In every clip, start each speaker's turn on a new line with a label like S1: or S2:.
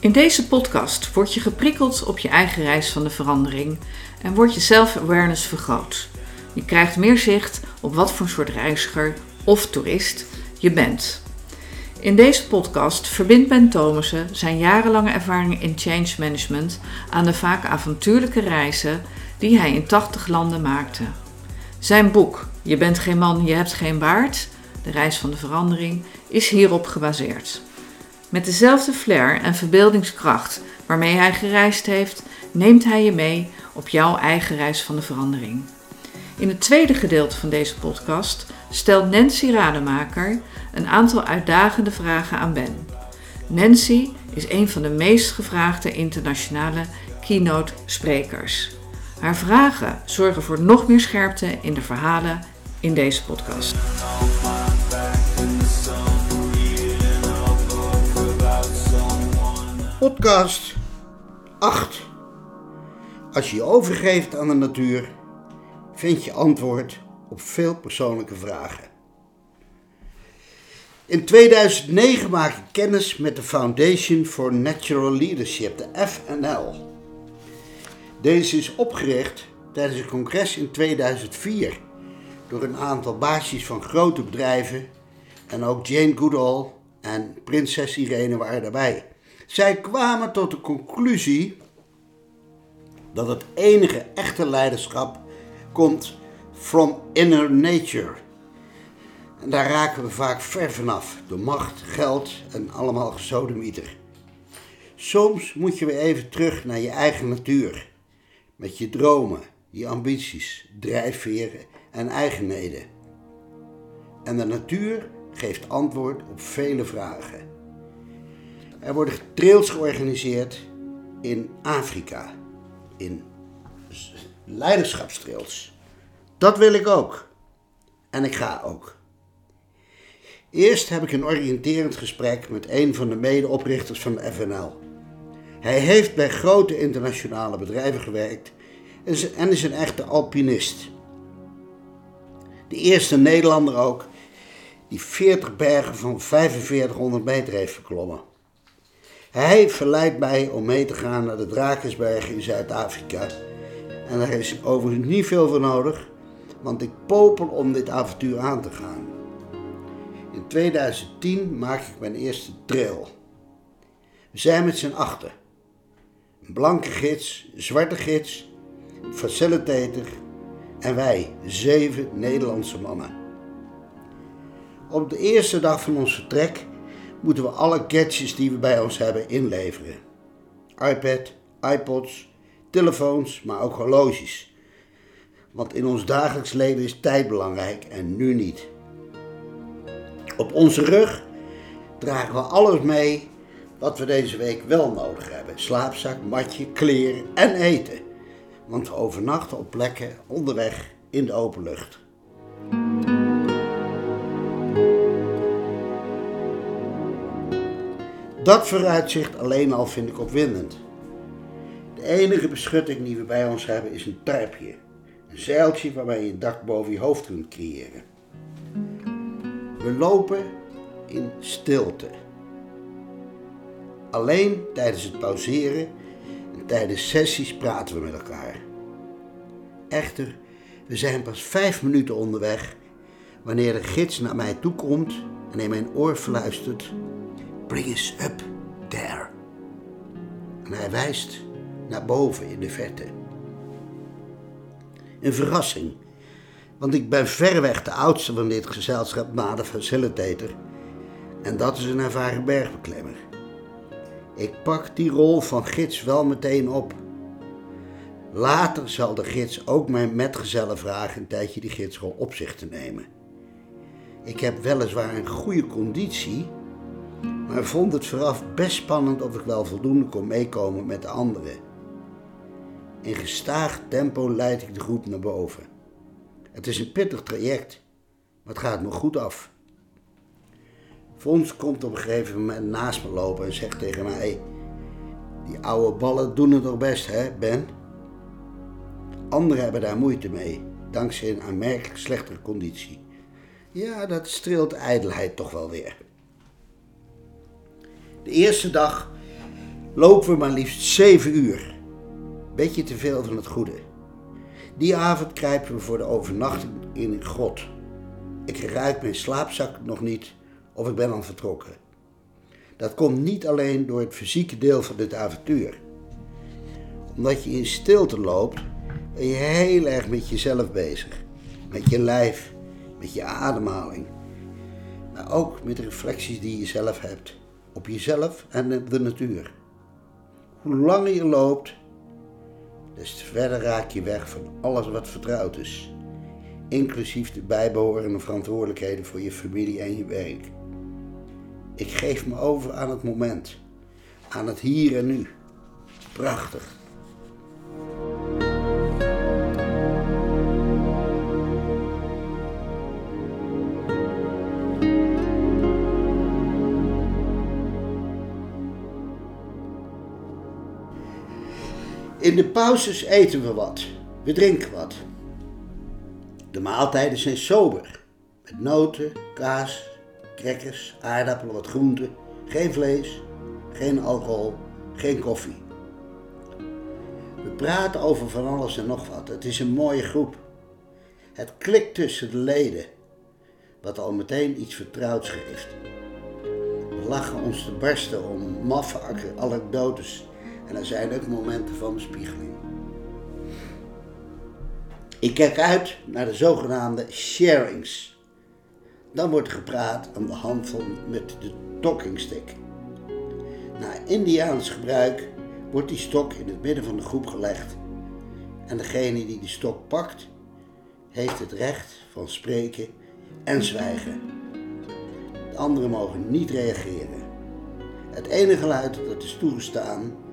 S1: In deze podcast word je geprikkeld op je eigen reis van de verandering en wordt je self-awareness vergroot. Je krijgt meer zicht op wat voor soort reiziger of toerist je bent. In deze podcast verbindt Ben Thomassen zijn jarenlange ervaring in change management aan de vaak avontuurlijke reizen die hij in 80 landen maakte. Zijn boek Je bent geen man, je hebt geen baard, de reis van de verandering, is hierop gebaseerd. Met dezelfde flair en verbeeldingskracht waarmee hij gereisd heeft, neemt hij je mee op jouw eigen reis van de verandering. In het tweede gedeelte van deze podcast stelt Nancy Rademaker een aantal uitdagende vragen aan Ben. Nancy is een van de meest gevraagde internationale keynote sprekers. Haar vragen zorgen voor nog meer scherpte in de verhalen in deze podcast.
S2: Podcast 8. Als je je overgeeft aan de natuur, vind je antwoord op veel persoonlijke vragen. In 2009 maakte ik kennis met de Foundation for Natural Leadership, de FNL. Deze is opgericht tijdens een congres in 2004 door een aantal baasjes van grote bedrijven en ook Jane Goodall en prinses Irene waren daarbij. Zij kwamen tot de conclusie dat het enige echte leiderschap komt from inner nature. En daar raken we vaak ver vanaf, door macht, geld en allemaal gesodemieter. Soms moet je weer even terug naar je eigen natuur, met je dromen, je ambities, drijfveren en eigenheden. En de natuur geeft antwoord op vele vragen. Er worden trails georganiseerd in Afrika, in leiderschapstrails. Dat wil ik ook. En ik ga ook. Eerst heb ik een oriënterend gesprek met een van de medeoprichters van de FNL. Hij heeft bij grote internationale bedrijven gewerkt en is een echte alpinist. De eerste Nederlander ook die 40 bergen van 4500 meter heeft verklommen. Hij verleidt mij om mee te gaan naar de Drakensbergen in Zuid-Afrika. En daar is overigens niet veel voor nodig, want ik popel om dit avontuur aan te gaan. In 2010 maak ik mijn eerste trail. We zijn met z'n achter. Een blanke gids, zwarte gids, facilitator en wij, zeven Nederlandse mannen. Op de eerste dag van ons vertrek moeten we alle gadgets die we bij ons hebben inleveren. iPad, iPods, telefoons, maar ook horloges. Want in ons dagelijks leven is tijd belangrijk en nu niet. Op onze rug dragen we alles mee wat we deze week wel nodig hebben. Slaapzak, matje, kleren en eten. Want we overnachten op plekken onderweg in de open lucht. Dat vooruitzicht alleen al vind ik opwindend. De enige beschutting die we bij ons hebben is een tarpje. Een zeiltje waarmee je een dak boven je hoofd kunt creëren. We lopen in stilte. Alleen tijdens het pauzeren en tijdens sessies praten we met elkaar. Echter, we zijn pas vijf minuten onderweg wanneer de gids naar mij toe komt en in mijn oor fluistert: Bring us up there. En hij wijst naar boven in de verte. Een verrassing, want ik ben verreweg de oudste van dit gezelschap na de facilitator. En dat is een ervaren bergbeklimmer. Ik pak die rol van gids wel meteen op. Later zal de gids ook mijn metgezellen vragen een tijdje die gidsrol op zich te nemen. Ik heb weliswaar een goede conditie, maar vond het vooraf best spannend of ik wel voldoende kon meekomen met de anderen. In gestaag tempo leid ik de groep naar boven. Het is een pittig traject, maar het gaat me goed af. Fons komt op een gegeven moment naast me lopen en zegt tegen mij: Die oude ballen doen het nog best, hè, Ben? Anderen hebben daar moeite mee, dankzij een aanmerkelijk slechtere conditie. Ja, dat streelt ijdelheid toch wel weer. De eerste dag lopen we maar liefst zeven uur. Beetje te veel van het goede. Die avond kruipen we voor de overnachting in een grot. Ik ruik mijn slaapzak nog niet of ik ben al vertrokken. Dat komt niet alleen door het fysieke deel van dit avontuur. Omdat je in stilte loopt, ben je heel erg met jezelf bezig. Met je lijf, met je ademhaling. Maar ook met de reflecties die je zelf hebt. Op jezelf en op de natuur. Hoe langer je loopt, des te verder raak je weg van alles wat vertrouwd is. Inclusief de bijbehorende verantwoordelijkheden voor je familie en je werk. Ik geef me over aan het moment, aan het hier en nu. Prachtig. In de pauzes eten we wat. We drinken wat. De maaltijden zijn sober. Met noten, kaas, crackers, aardappelen, wat groenten. Geen vlees, geen alcohol, geen koffie. We praten over van alles en nog wat. Het is een mooie groep. Het klikt tussen de leden, wat al meteen iets vertrouwds geeft. We lachen ons te barsten om maffe anekdotes en er zijn ook momenten van bespiegeling. Ik kijk uit naar de zogenaamde sharings. Dan wordt gepraat aan de hand van met de talking stick. Na Indiaans gebruik wordt die stok in het midden van de groep gelegd. En degene die de stok pakt, heeft het recht van spreken en zwijgen. De anderen mogen niet reageren. Het enige geluid dat is toegestaan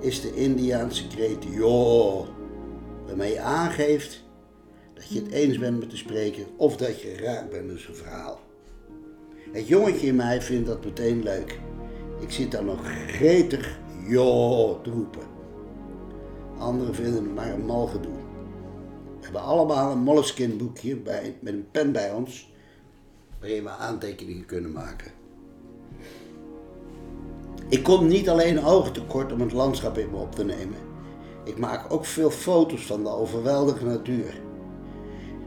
S2: is de Indiaanse kreet joh, waarmee je aangeeft dat je het eens bent met de spreker of dat je raak bent met zijn verhaal. Het jongetje in mij vindt dat meteen leuk. Ik zit daar nog gretig joh te roepen. Anderen vinden het maar een mal gedoe. We hebben allemaal een Moleskine boekje bij, met een pen bij ons, waarin we aantekeningen kunnen maken. Ik kom niet alleen ogen tekort om het landschap in me op te nemen. Ik maak ook veel foto's van de overweldigende natuur.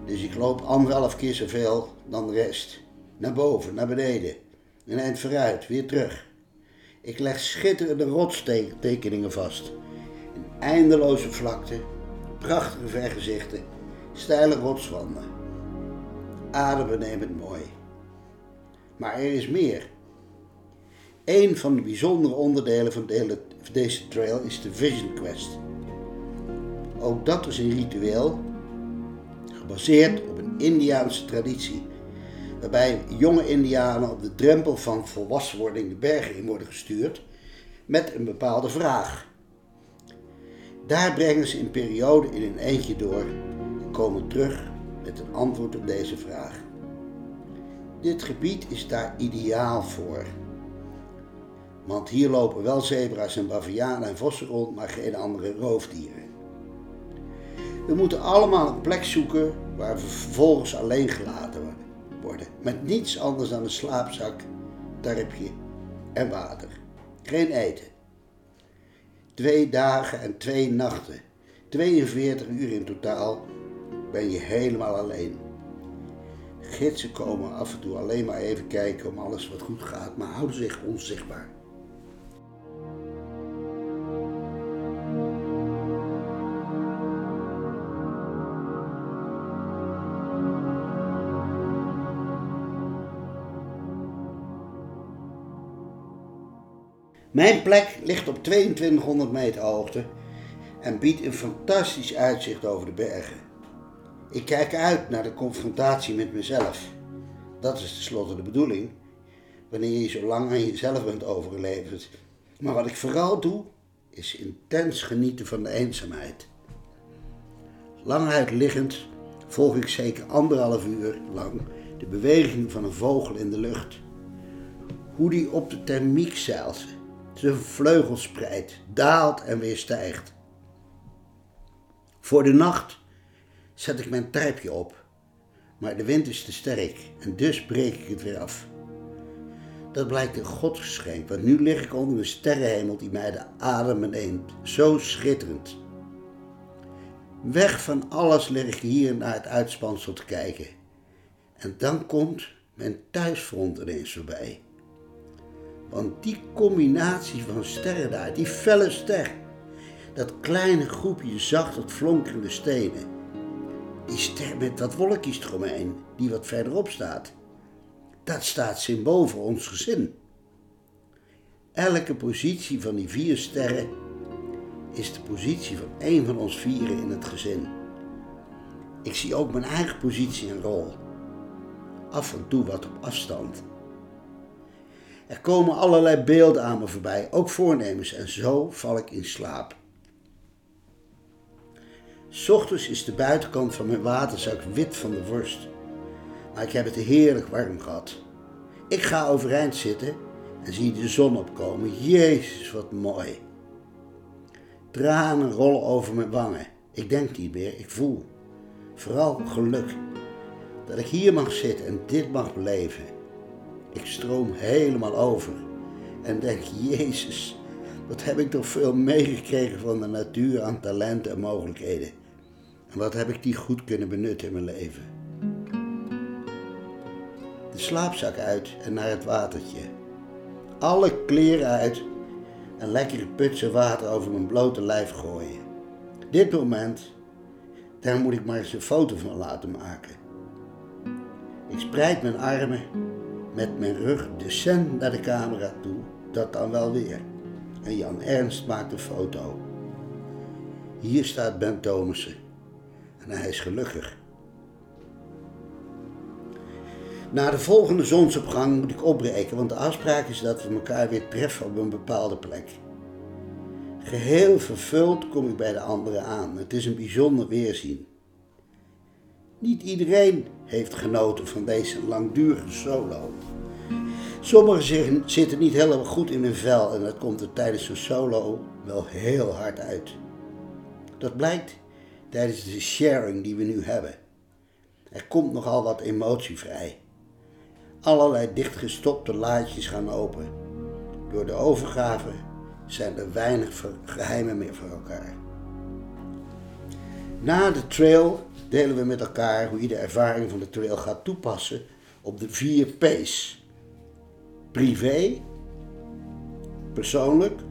S2: Dus ik loop anderhalf keer zoveel dan de rest. Naar boven, naar beneden. Een eind vooruit, weer terug. Ik leg schitterende rotstekeningen vast. In eindeloze vlakte, prachtige vergezichten, steile rotswanden. Adembenemend mooi. Maar er is meer. Een van de bijzondere onderdelen van deze trail is de Vision Quest. Ook dat is een ritueel gebaseerd op een Indiaanse traditie, waarbij jonge Indianen op de drempel van volwassenwording de bergen in worden gestuurd met een bepaalde vraag. Daar brengen ze een periode in een eentje door en komen terug met een antwoord op deze vraag. Dit gebied is daar ideaal voor. Want hier lopen wel zebra's en bavianen en vossen rond, maar geen andere roofdieren. We moeten allemaal een plek zoeken waar we vervolgens alleen gelaten worden. Met niets anders dan een slaapzak, tarpje en water. Geen eten. Twee dagen en twee nachten, 42 uur in totaal, ben je helemaal alleen. Gidsen komen af en toe alleen maar even kijken om alles wat goed gaat, maar houden zich onzichtbaar. Mijn plek ligt op 2200 meter hoogte en biedt een fantastisch uitzicht over de bergen. Ik kijk uit naar de confrontatie met mezelf. Dat is tenslotte de bedoeling, wanneer je zo lang aan jezelf bent overgeleverd. Maar wat ik vooral doe, is intens genieten van de eenzaamheid. Lang liggend volg ik zeker anderhalf uur lang de beweging van een vogel in de lucht. Hoe die op de thermiek zeilt zijn vleugels spreidt, daalt en weer stijgt. Voor de nacht zet ik mijn tijpje op, maar de wind is te sterk en dus breek ik het weer af. Dat blijkt een godgeschenk, want nu lig ik onder een sterrenhemel die mij de adem neemt. Zo schitterend. Weg van alles lig ik hier naar het uitspansel te kijken. En dan komt mijn thuisfront ineens voorbij. Want die combinatie van sterren daar, die felle ster, dat kleine groepje zacht flonkerende stenen, die ster met dat wolkjes eromheen, die wat verderop staat, dat staat symbool voor ons gezin. Elke positie van die vier sterren is de positie van één van ons vieren in het gezin. Ik zie ook mijn eigen positie en rol. Af en toe wat op afstand. Er komen allerlei beelden aan me voorbij, ook voornemens, en zo val ik in slaap. Ochtends is de buitenkant van mijn waterzak wit van de vorst, maar ik heb het heerlijk warm gehad. Ik ga overeind zitten en zie de zon opkomen. Jezus, wat mooi. Tranen rollen over mijn wangen. Ik denk niet meer, ik voel. Vooral geluk. Dat ik hier mag zitten en dit mag beleven. Ik stroom helemaal over en denk, Jezus, wat heb ik toch veel meegekregen van de natuur aan talenten en mogelijkheden. En wat heb ik die goed kunnen benutten in mijn leven. De slaapzak uit en naar het watertje. Alle kleren uit en lekkere putsen water over mijn blote lijf gooien. Dit moment, daar moet ik maar eens een foto van laten maken. Ik spreid mijn armen met mijn rug decent naar de camera toe, dat dan wel weer. En Jan Ernst maakt een foto. Hier staat Ben Thomassen en hij is gelukkig. Na de volgende zonsopgang moet ik opbreken, want de afspraak is dat we elkaar weer treffen op een bepaalde plek. Geheel vervuld kom ik bij de anderen aan. Het is een bijzonder weerzien. Niet iedereen heeft genoten van deze langdurige solo. Sommigen zitten niet helemaal goed in hun vel en dat komt er tijdens een solo wel heel hard uit. Dat blijkt tijdens de sharing die we nu hebben. Er komt nogal wat emotie vrij. Allerlei dichtgestopte laadjes gaan open. Door de overgave zijn er weinig geheimen meer voor elkaar. Na de trail delen we met elkaar hoe je de ervaring van de trail gaat toepassen op de vier P's. Privé, persoonlijk,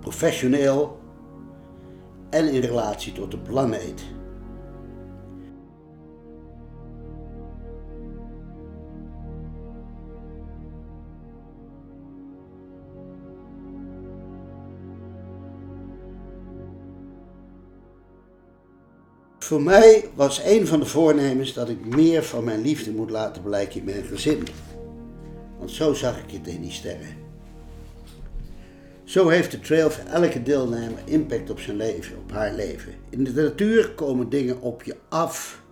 S2: professioneel en in relatie tot de planeet. Voor mij was een van de voornemens dat ik meer van mijn liefde moet laten blijken in mijn gezin. Want zo zag ik het in die sterren. Zo heeft de trail voor elke deelnemer impact op zijn leven, op haar leven. In de natuur komen dingen op je af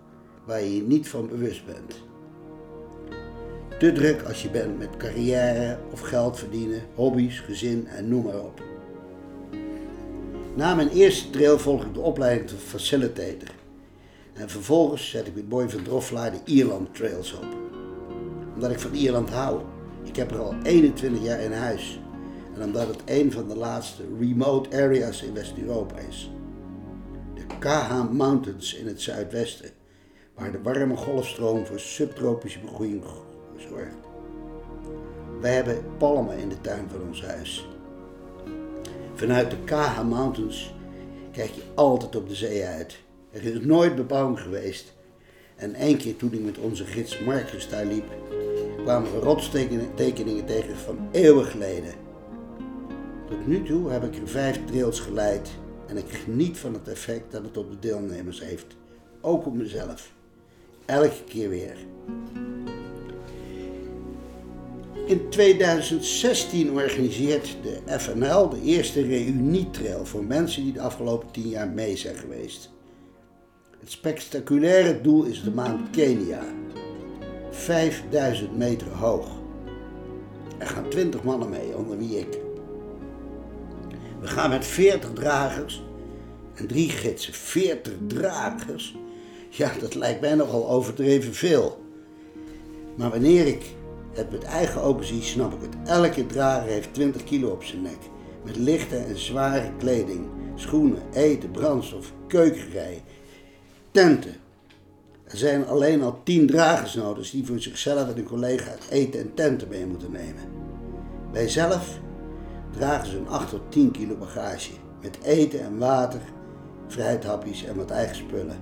S2: waar je je niet van bewust bent. Te druk als je bent met carrière of geld verdienen, hobby's, gezin en noem maar op. Na mijn eerste trail volg ik de opleiding tot facilitator. En vervolgens zet ik met Boy van Droffelaar de Ierland Trails op. Omdat ik van Ierland hou. Ik heb er al 21 jaar in huis. En omdat het een van de laatste remote areas in West-Europa is. De KH Mountains in het zuidwesten. Waar de warme golfstroom voor subtropische begroeiing zorgt. Wij hebben palmen in de tuin van ons huis. Vanuit de KH Mountains kijk je altijd op de zee uit. Er is nooit bebouwing geweest. En één keer toen ik met onze gids Marcus daar liep, kwamen we rotstekeningen tegen van eeuwen geleden. Tot nu toe heb ik er vijf trails geleid en ik geniet van het effect dat het op de deelnemers heeft. Ook op mezelf. Elke keer weer. In 2016 organiseert de FNL de eerste reunietrail voor mensen die de afgelopen tien jaar mee zijn geweest. Het spectaculaire doel is de maan Kenia. 5000 meter hoog. Er gaan 20 mannen mee, onder wie ik. We gaan met 40 dragers en drie gidsen. 40 dragers? Ja, dat lijkt mij nogal overdreven veel. Maar wanneer ik dat met eigen ogen zie, snap ik het. Elke drager heeft 20 kilo op zijn nek. Met lichte en zware kleding, schoenen, eten, brandstof, keukenrij, tenten. Er zijn alleen al 10 dragers nodig die voor zichzelf en hun collega's eten en tenten mee moeten nemen. Wij zelf dragen ze een 8 tot 10 kilo bagage met eten en water, fruithapjes en wat eigen spullen.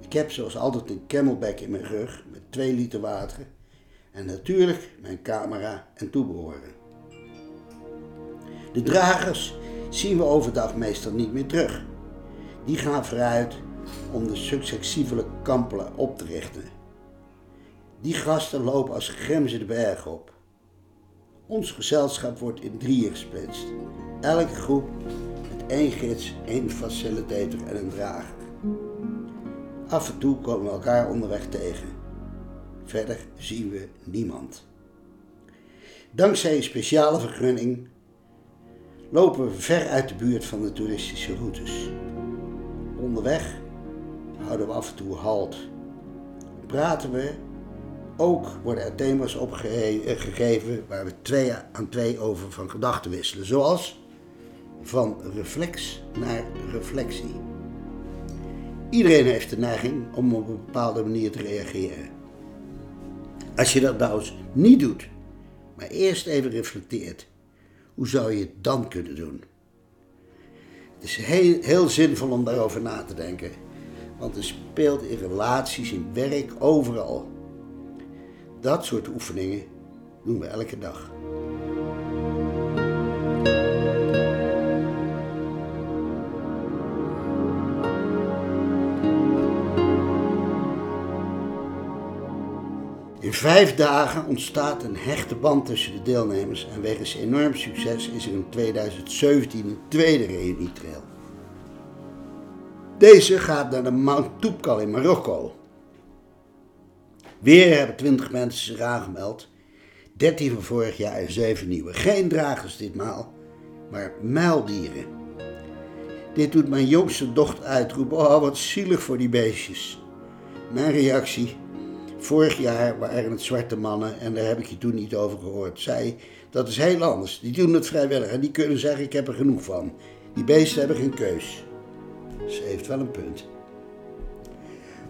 S2: Ik heb zoals altijd een camelback in mijn rug met 2 liter water en natuurlijk mijn camera en toebehoren. De dragers zien we overdag meestal niet meer terug. Die gaan vooruit om de successievele kampelen op te richten. Die gasten lopen als gremzen de berg op. Ons gezelschap wordt in drieën gesplitst. Elke groep met één gids, één facilitator en een drager. Af en toe komen we elkaar onderweg tegen. Verder zien we niemand. Dankzij een speciale vergunning lopen we ver uit de buurt van de toeristische routes. Onderweg houden we af en toe halt. Praten we, ook worden er thema's opgegeven waar we twee aan twee over van gedachten wisselen. Zoals van reflex naar reflectie. Iedereen heeft de neiging om op een bepaalde manier te reageren. Als je dat nou eens niet doet, maar eerst even reflecteert, hoe zou je het dan kunnen doen? Het is heel, heel zinvol om daarover na te denken, want het speelt in relaties, in werk, overal. Dat soort oefeningen doen we elke dag. In vijf dagen ontstaat een hechte band tussen de deelnemers en wegens enorm succes is er in 2017 een tweede reunietrail. Deze gaat naar de Mount Toubkal in Marokko. Weer hebben 20 mensen zich aangemeld. 13 van vorig jaar en 7 nieuwe. Geen dragers ditmaal, maar muildieren. Dit doet mijn jongste dochter uitroepen. Oh, wat zielig voor die beestjes. Mijn reactie. Vorig jaar waren het zwarte mannen en daar heb ik je toen niet over gehoord. Zij, dat is heel anders. Die doen het vrijwillig en die kunnen zeggen: Ik heb er genoeg van. Die beesten hebben geen keus. Ze heeft wel een punt.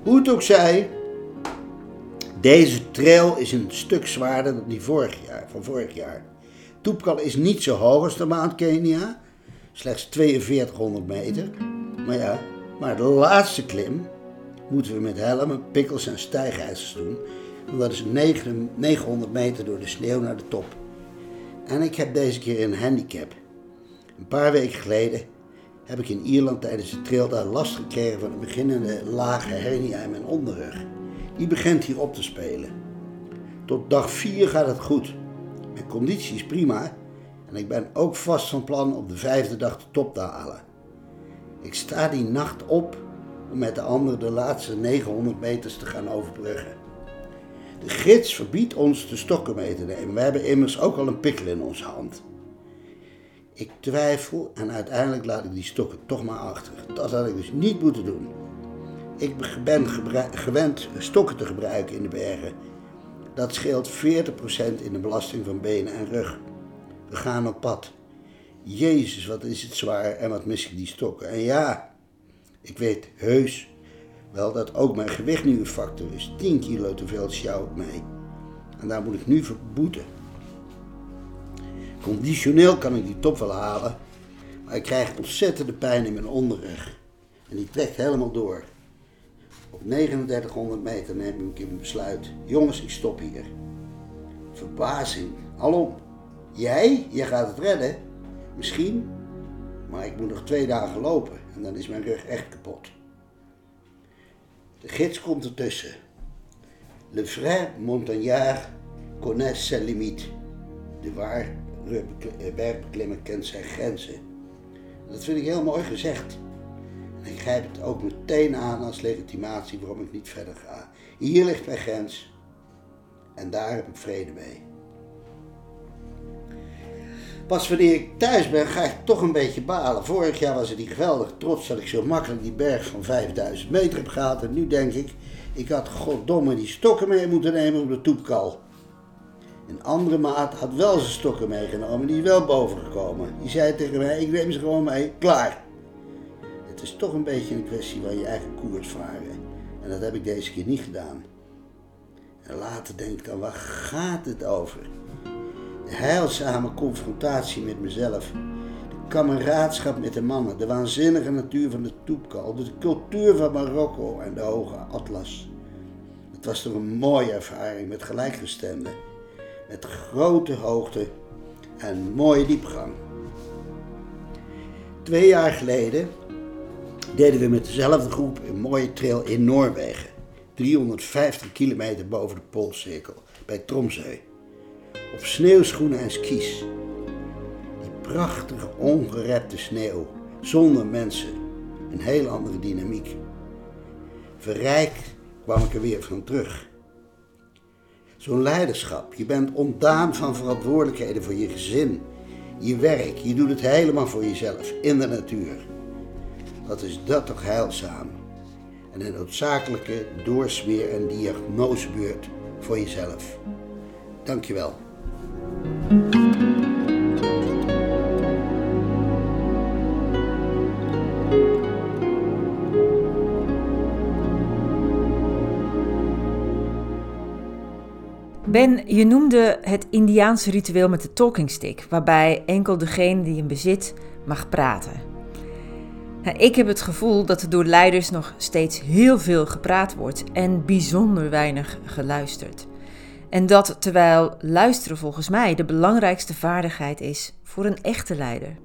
S2: Hoe het ook zij, deze trail is een stuk zwaarder dan die vorig jaar, van vorig jaar. Toepkal is niet zo hoog als de Mount Kenia, slechts 4200 meter. Maar ja, maar de laatste klim moeten we met helmen, pikkels en stijgijzers doen. Dat is 900 meter door de sneeuw naar de top. En ik heb deze keer een handicap. Een paar weken geleden heb ik in Ierland tijdens de trail daar last gekregen van een beginnende lage hernia in mijn onderrug. Die begint hier op te spelen. Tot dag 4 gaat het goed. Mijn conditie is prima en ik ben ook vast van plan op de vijfde dag de top te halen. Ik sta die nacht op om met de anderen de laatste 900 meters te gaan overbruggen. De gids verbiedt ons de stokken mee te nemen. We hebben immers ook al een pikkel in onze hand. Ik twijfel en uiteindelijk laat ik die stokken toch maar achter. Dat had ik dus niet moeten doen. Ik ben gewend stokken te gebruiken in de bergen. Dat scheelt 40% in de belasting van benen en rug. We gaan op pad. Jezus, wat is het zwaar en wat mis ik die stokken. En ja, ik weet heus wel dat ook mijn gewicht nu een factor is. 10 kilo te veel sjouw ik mee. En daar moet ik nu voor boeten. Conditioneel kan ik die top wel halen, maar ik krijg ontzettende pijn in mijn onderrug. En die trekt helemaal door. Op 3900 meter neem ik een besluit. Jongens, ik stop hier. Verbazing. Alom. Jij? Jij gaat het redden? Misschien. Maar ik moet nog twee dagen lopen en dan is mijn rug echt kapot. De gids komt ertussen. Le vrai montagnard connaît ses limites. De waar bergbeklimmer kent zijn grenzen. Dat vind ik heel mooi gezegd. En ik grijp het ook meteen aan als legitimatie waarom ik niet verder ga. Hier ligt mijn grens en daar heb ik vrede mee. Pas wanneer ik thuis ben, ga ik toch een beetje balen. Vorig jaar was het niet geweldig trots dat ik zo makkelijk die berg van 5000 meter heb gehaald. En nu denk ik, ik had goddomme die stokken mee moeten nemen op de toepkal. Een andere maat had wel zijn stokken meegenomen, die is wel bovengekomen. Die zei tegen mij, ik neem ze gewoon mee, klaar. Het is toch een beetje een kwestie van je eigen koers varen. En dat heb ik deze keer niet gedaan. En later denk ik dan, waar gaat het over? De heilzame confrontatie met mezelf. De kameraadschap met de mannen. De waanzinnige natuur van de toepkal. De cultuur van Marokko en de hoge atlas. Het was toch een mooie ervaring met gelijkgestemden. Met grote hoogte en mooie diepgang. Twee jaar geleden deden we met dezelfde groep een mooie trail in Noorwegen. 350 kilometer boven de Poolcirkel, bij Tromsø. Op sneeuwschoenen en skis. Die prachtige, ongerepte sneeuw, zonder mensen. Een heel andere dynamiek. Verrijkt kwam ik er weer van terug. Zo'n leiderschap. Je bent ontdaan van verantwoordelijkheden voor je gezin, je werk. Je doet het helemaal voor jezelf, in de natuur. Wat is dat toch heilzaam? En een noodzakelijke doorsmeer- en diagnosebeurt voor jezelf. Dankjewel.
S3: Ben, je noemde het Indiaanse ritueel met de talking stick, waarbij enkel degene die hem bezit mag praten. Nou, ik heb het gevoel dat er door leiders nog steeds heel veel gepraat wordt en bijzonder weinig geluisterd. En dat terwijl luisteren volgens mij de belangrijkste vaardigheid is voor een echte leider.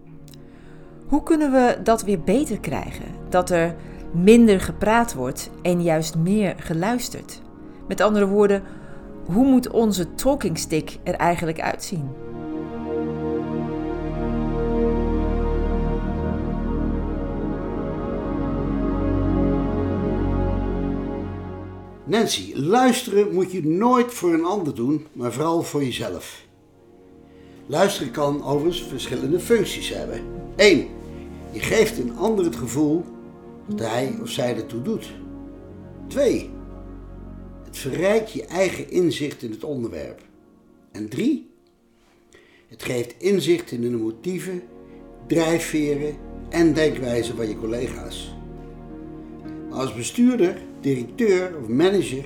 S3: Hoe kunnen we dat weer beter krijgen? Dat er minder gepraat wordt en juist meer geluisterd. Met andere woorden, hoe moet onze talking stick er eigenlijk uitzien?
S2: Nancy, luisteren moet je nooit voor een ander doen, maar vooral voor jezelf. Luisteren kan overigens verschillende functies hebben. 1. Je geeft een ander het gevoel dat hij of zij ertoe doet. 2. Verrijkt je eigen inzicht in het onderwerp. En 3. Het geeft inzicht in de motieven, drijfveren en denkwijzen van je collega's. Maar als bestuurder directeur of manager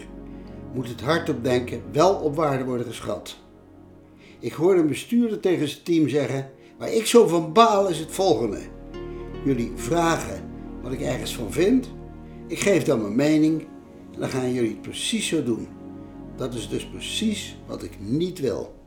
S2: moet het hardop denken wel op waarde worden geschat. Ik hoorde een bestuurder tegen zijn team zeggen: Waar ik zo van baal is het volgende. Jullie vragen wat ik ergens van vind. Ik geef dan mijn mening en dan gaan jullie het precies zo doen. Dat is dus precies wat ik niet wil.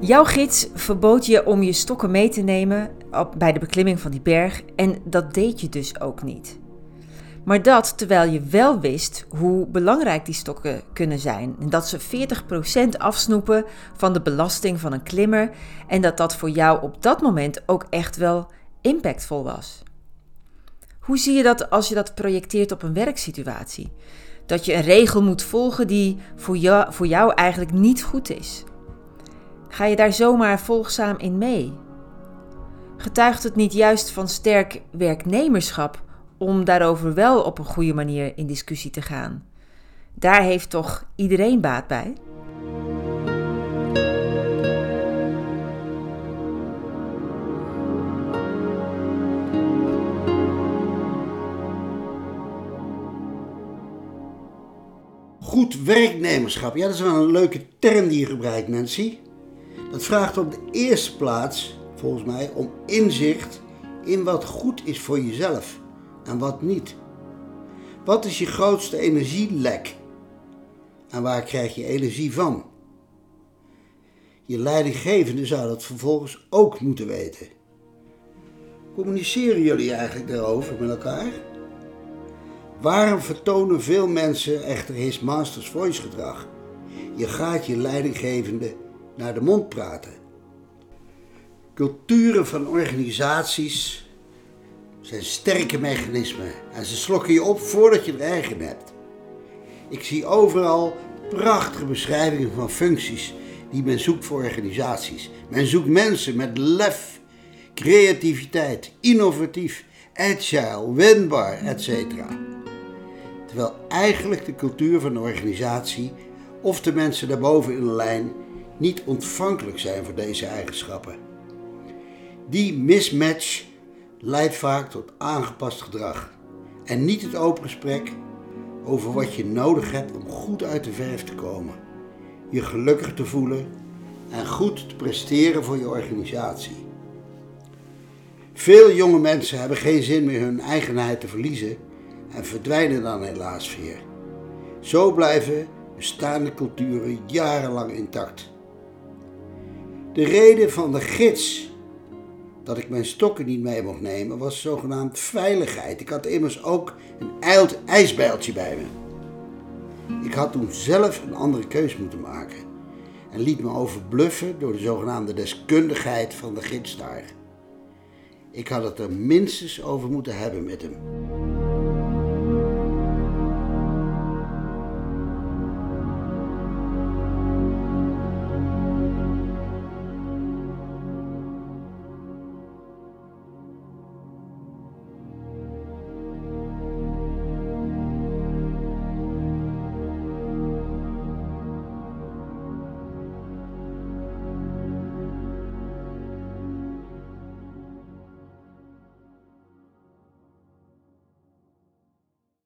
S3: Jouw gids verbood je om je stokken mee te nemen bij de beklimming van die berg en dat deed je dus ook niet. Maar dat terwijl je wel wist hoe belangrijk die stokken kunnen zijn. En dat ze 40% afsnoepen van de belasting van een klimmer. En dat dat voor jou op dat moment ook echt wel impactvol was. Hoe zie je dat als je dat projecteert op een werksituatie? Dat je een regel moet volgen die voor jou, voor jou eigenlijk niet goed is. Ga je daar zomaar volgzaam in mee? Getuigt het niet juist van sterk werknemerschap om daarover wel op een goede manier in discussie te gaan? Daar heeft toch iedereen baat bij?
S2: Goed werknemerschap, ja, dat is wel een leuke term die je gebruikt, Nancy. Dat vraagt op de eerste plaats, volgens mij, om inzicht in wat goed is voor jezelf en wat niet. Wat is je grootste energielek? En waar krijg je energie van? Je leidinggevende zou dat vervolgens ook moeten weten. Communiceren jullie eigenlijk daarover met elkaar? Waarom vertonen veel mensen echter his master's voice gedrag? Je gaat je leidinggevende naar de mond praten. Culturen van organisaties zijn sterke mechanismen en ze slokken je op voordat je er eigen hebt. Ik zie overal prachtige beschrijvingen van functies die men zoekt voor organisaties. Men zoekt mensen met lef, creativiteit, innovatief agile, wendbaar, etc. Terwijl eigenlijk de cultuur van de organisatie of de mensen daarboven in de lijn niet ontvankelijk zijn voor deze eigenschappen. Die mismatch leidt vaak tot aangepast gedrag en niet het open gesprek over wat je nodig hebt om goed uit de verf te komen, je gelukkig te voelen en goed te presteren voor je organisatie. Veel jonge mensen hebben geen zin meer hun eigenheid te verliezen en verdwijnen dan helaas weer. Zo blijven bestaande culturen jarenlang intact. De reden van de gids dat ik mijn stokken niet mee mocht nemen was zogenaamd veiligheid. Ik had immers ook een ijsbijltje bij me. Ik had toen zelf een andere keus moeten maken en liet me overbluffen door de zogenaamde deskundigheid van de gids daar. Ik had het er minstens over moeten hebben met hem.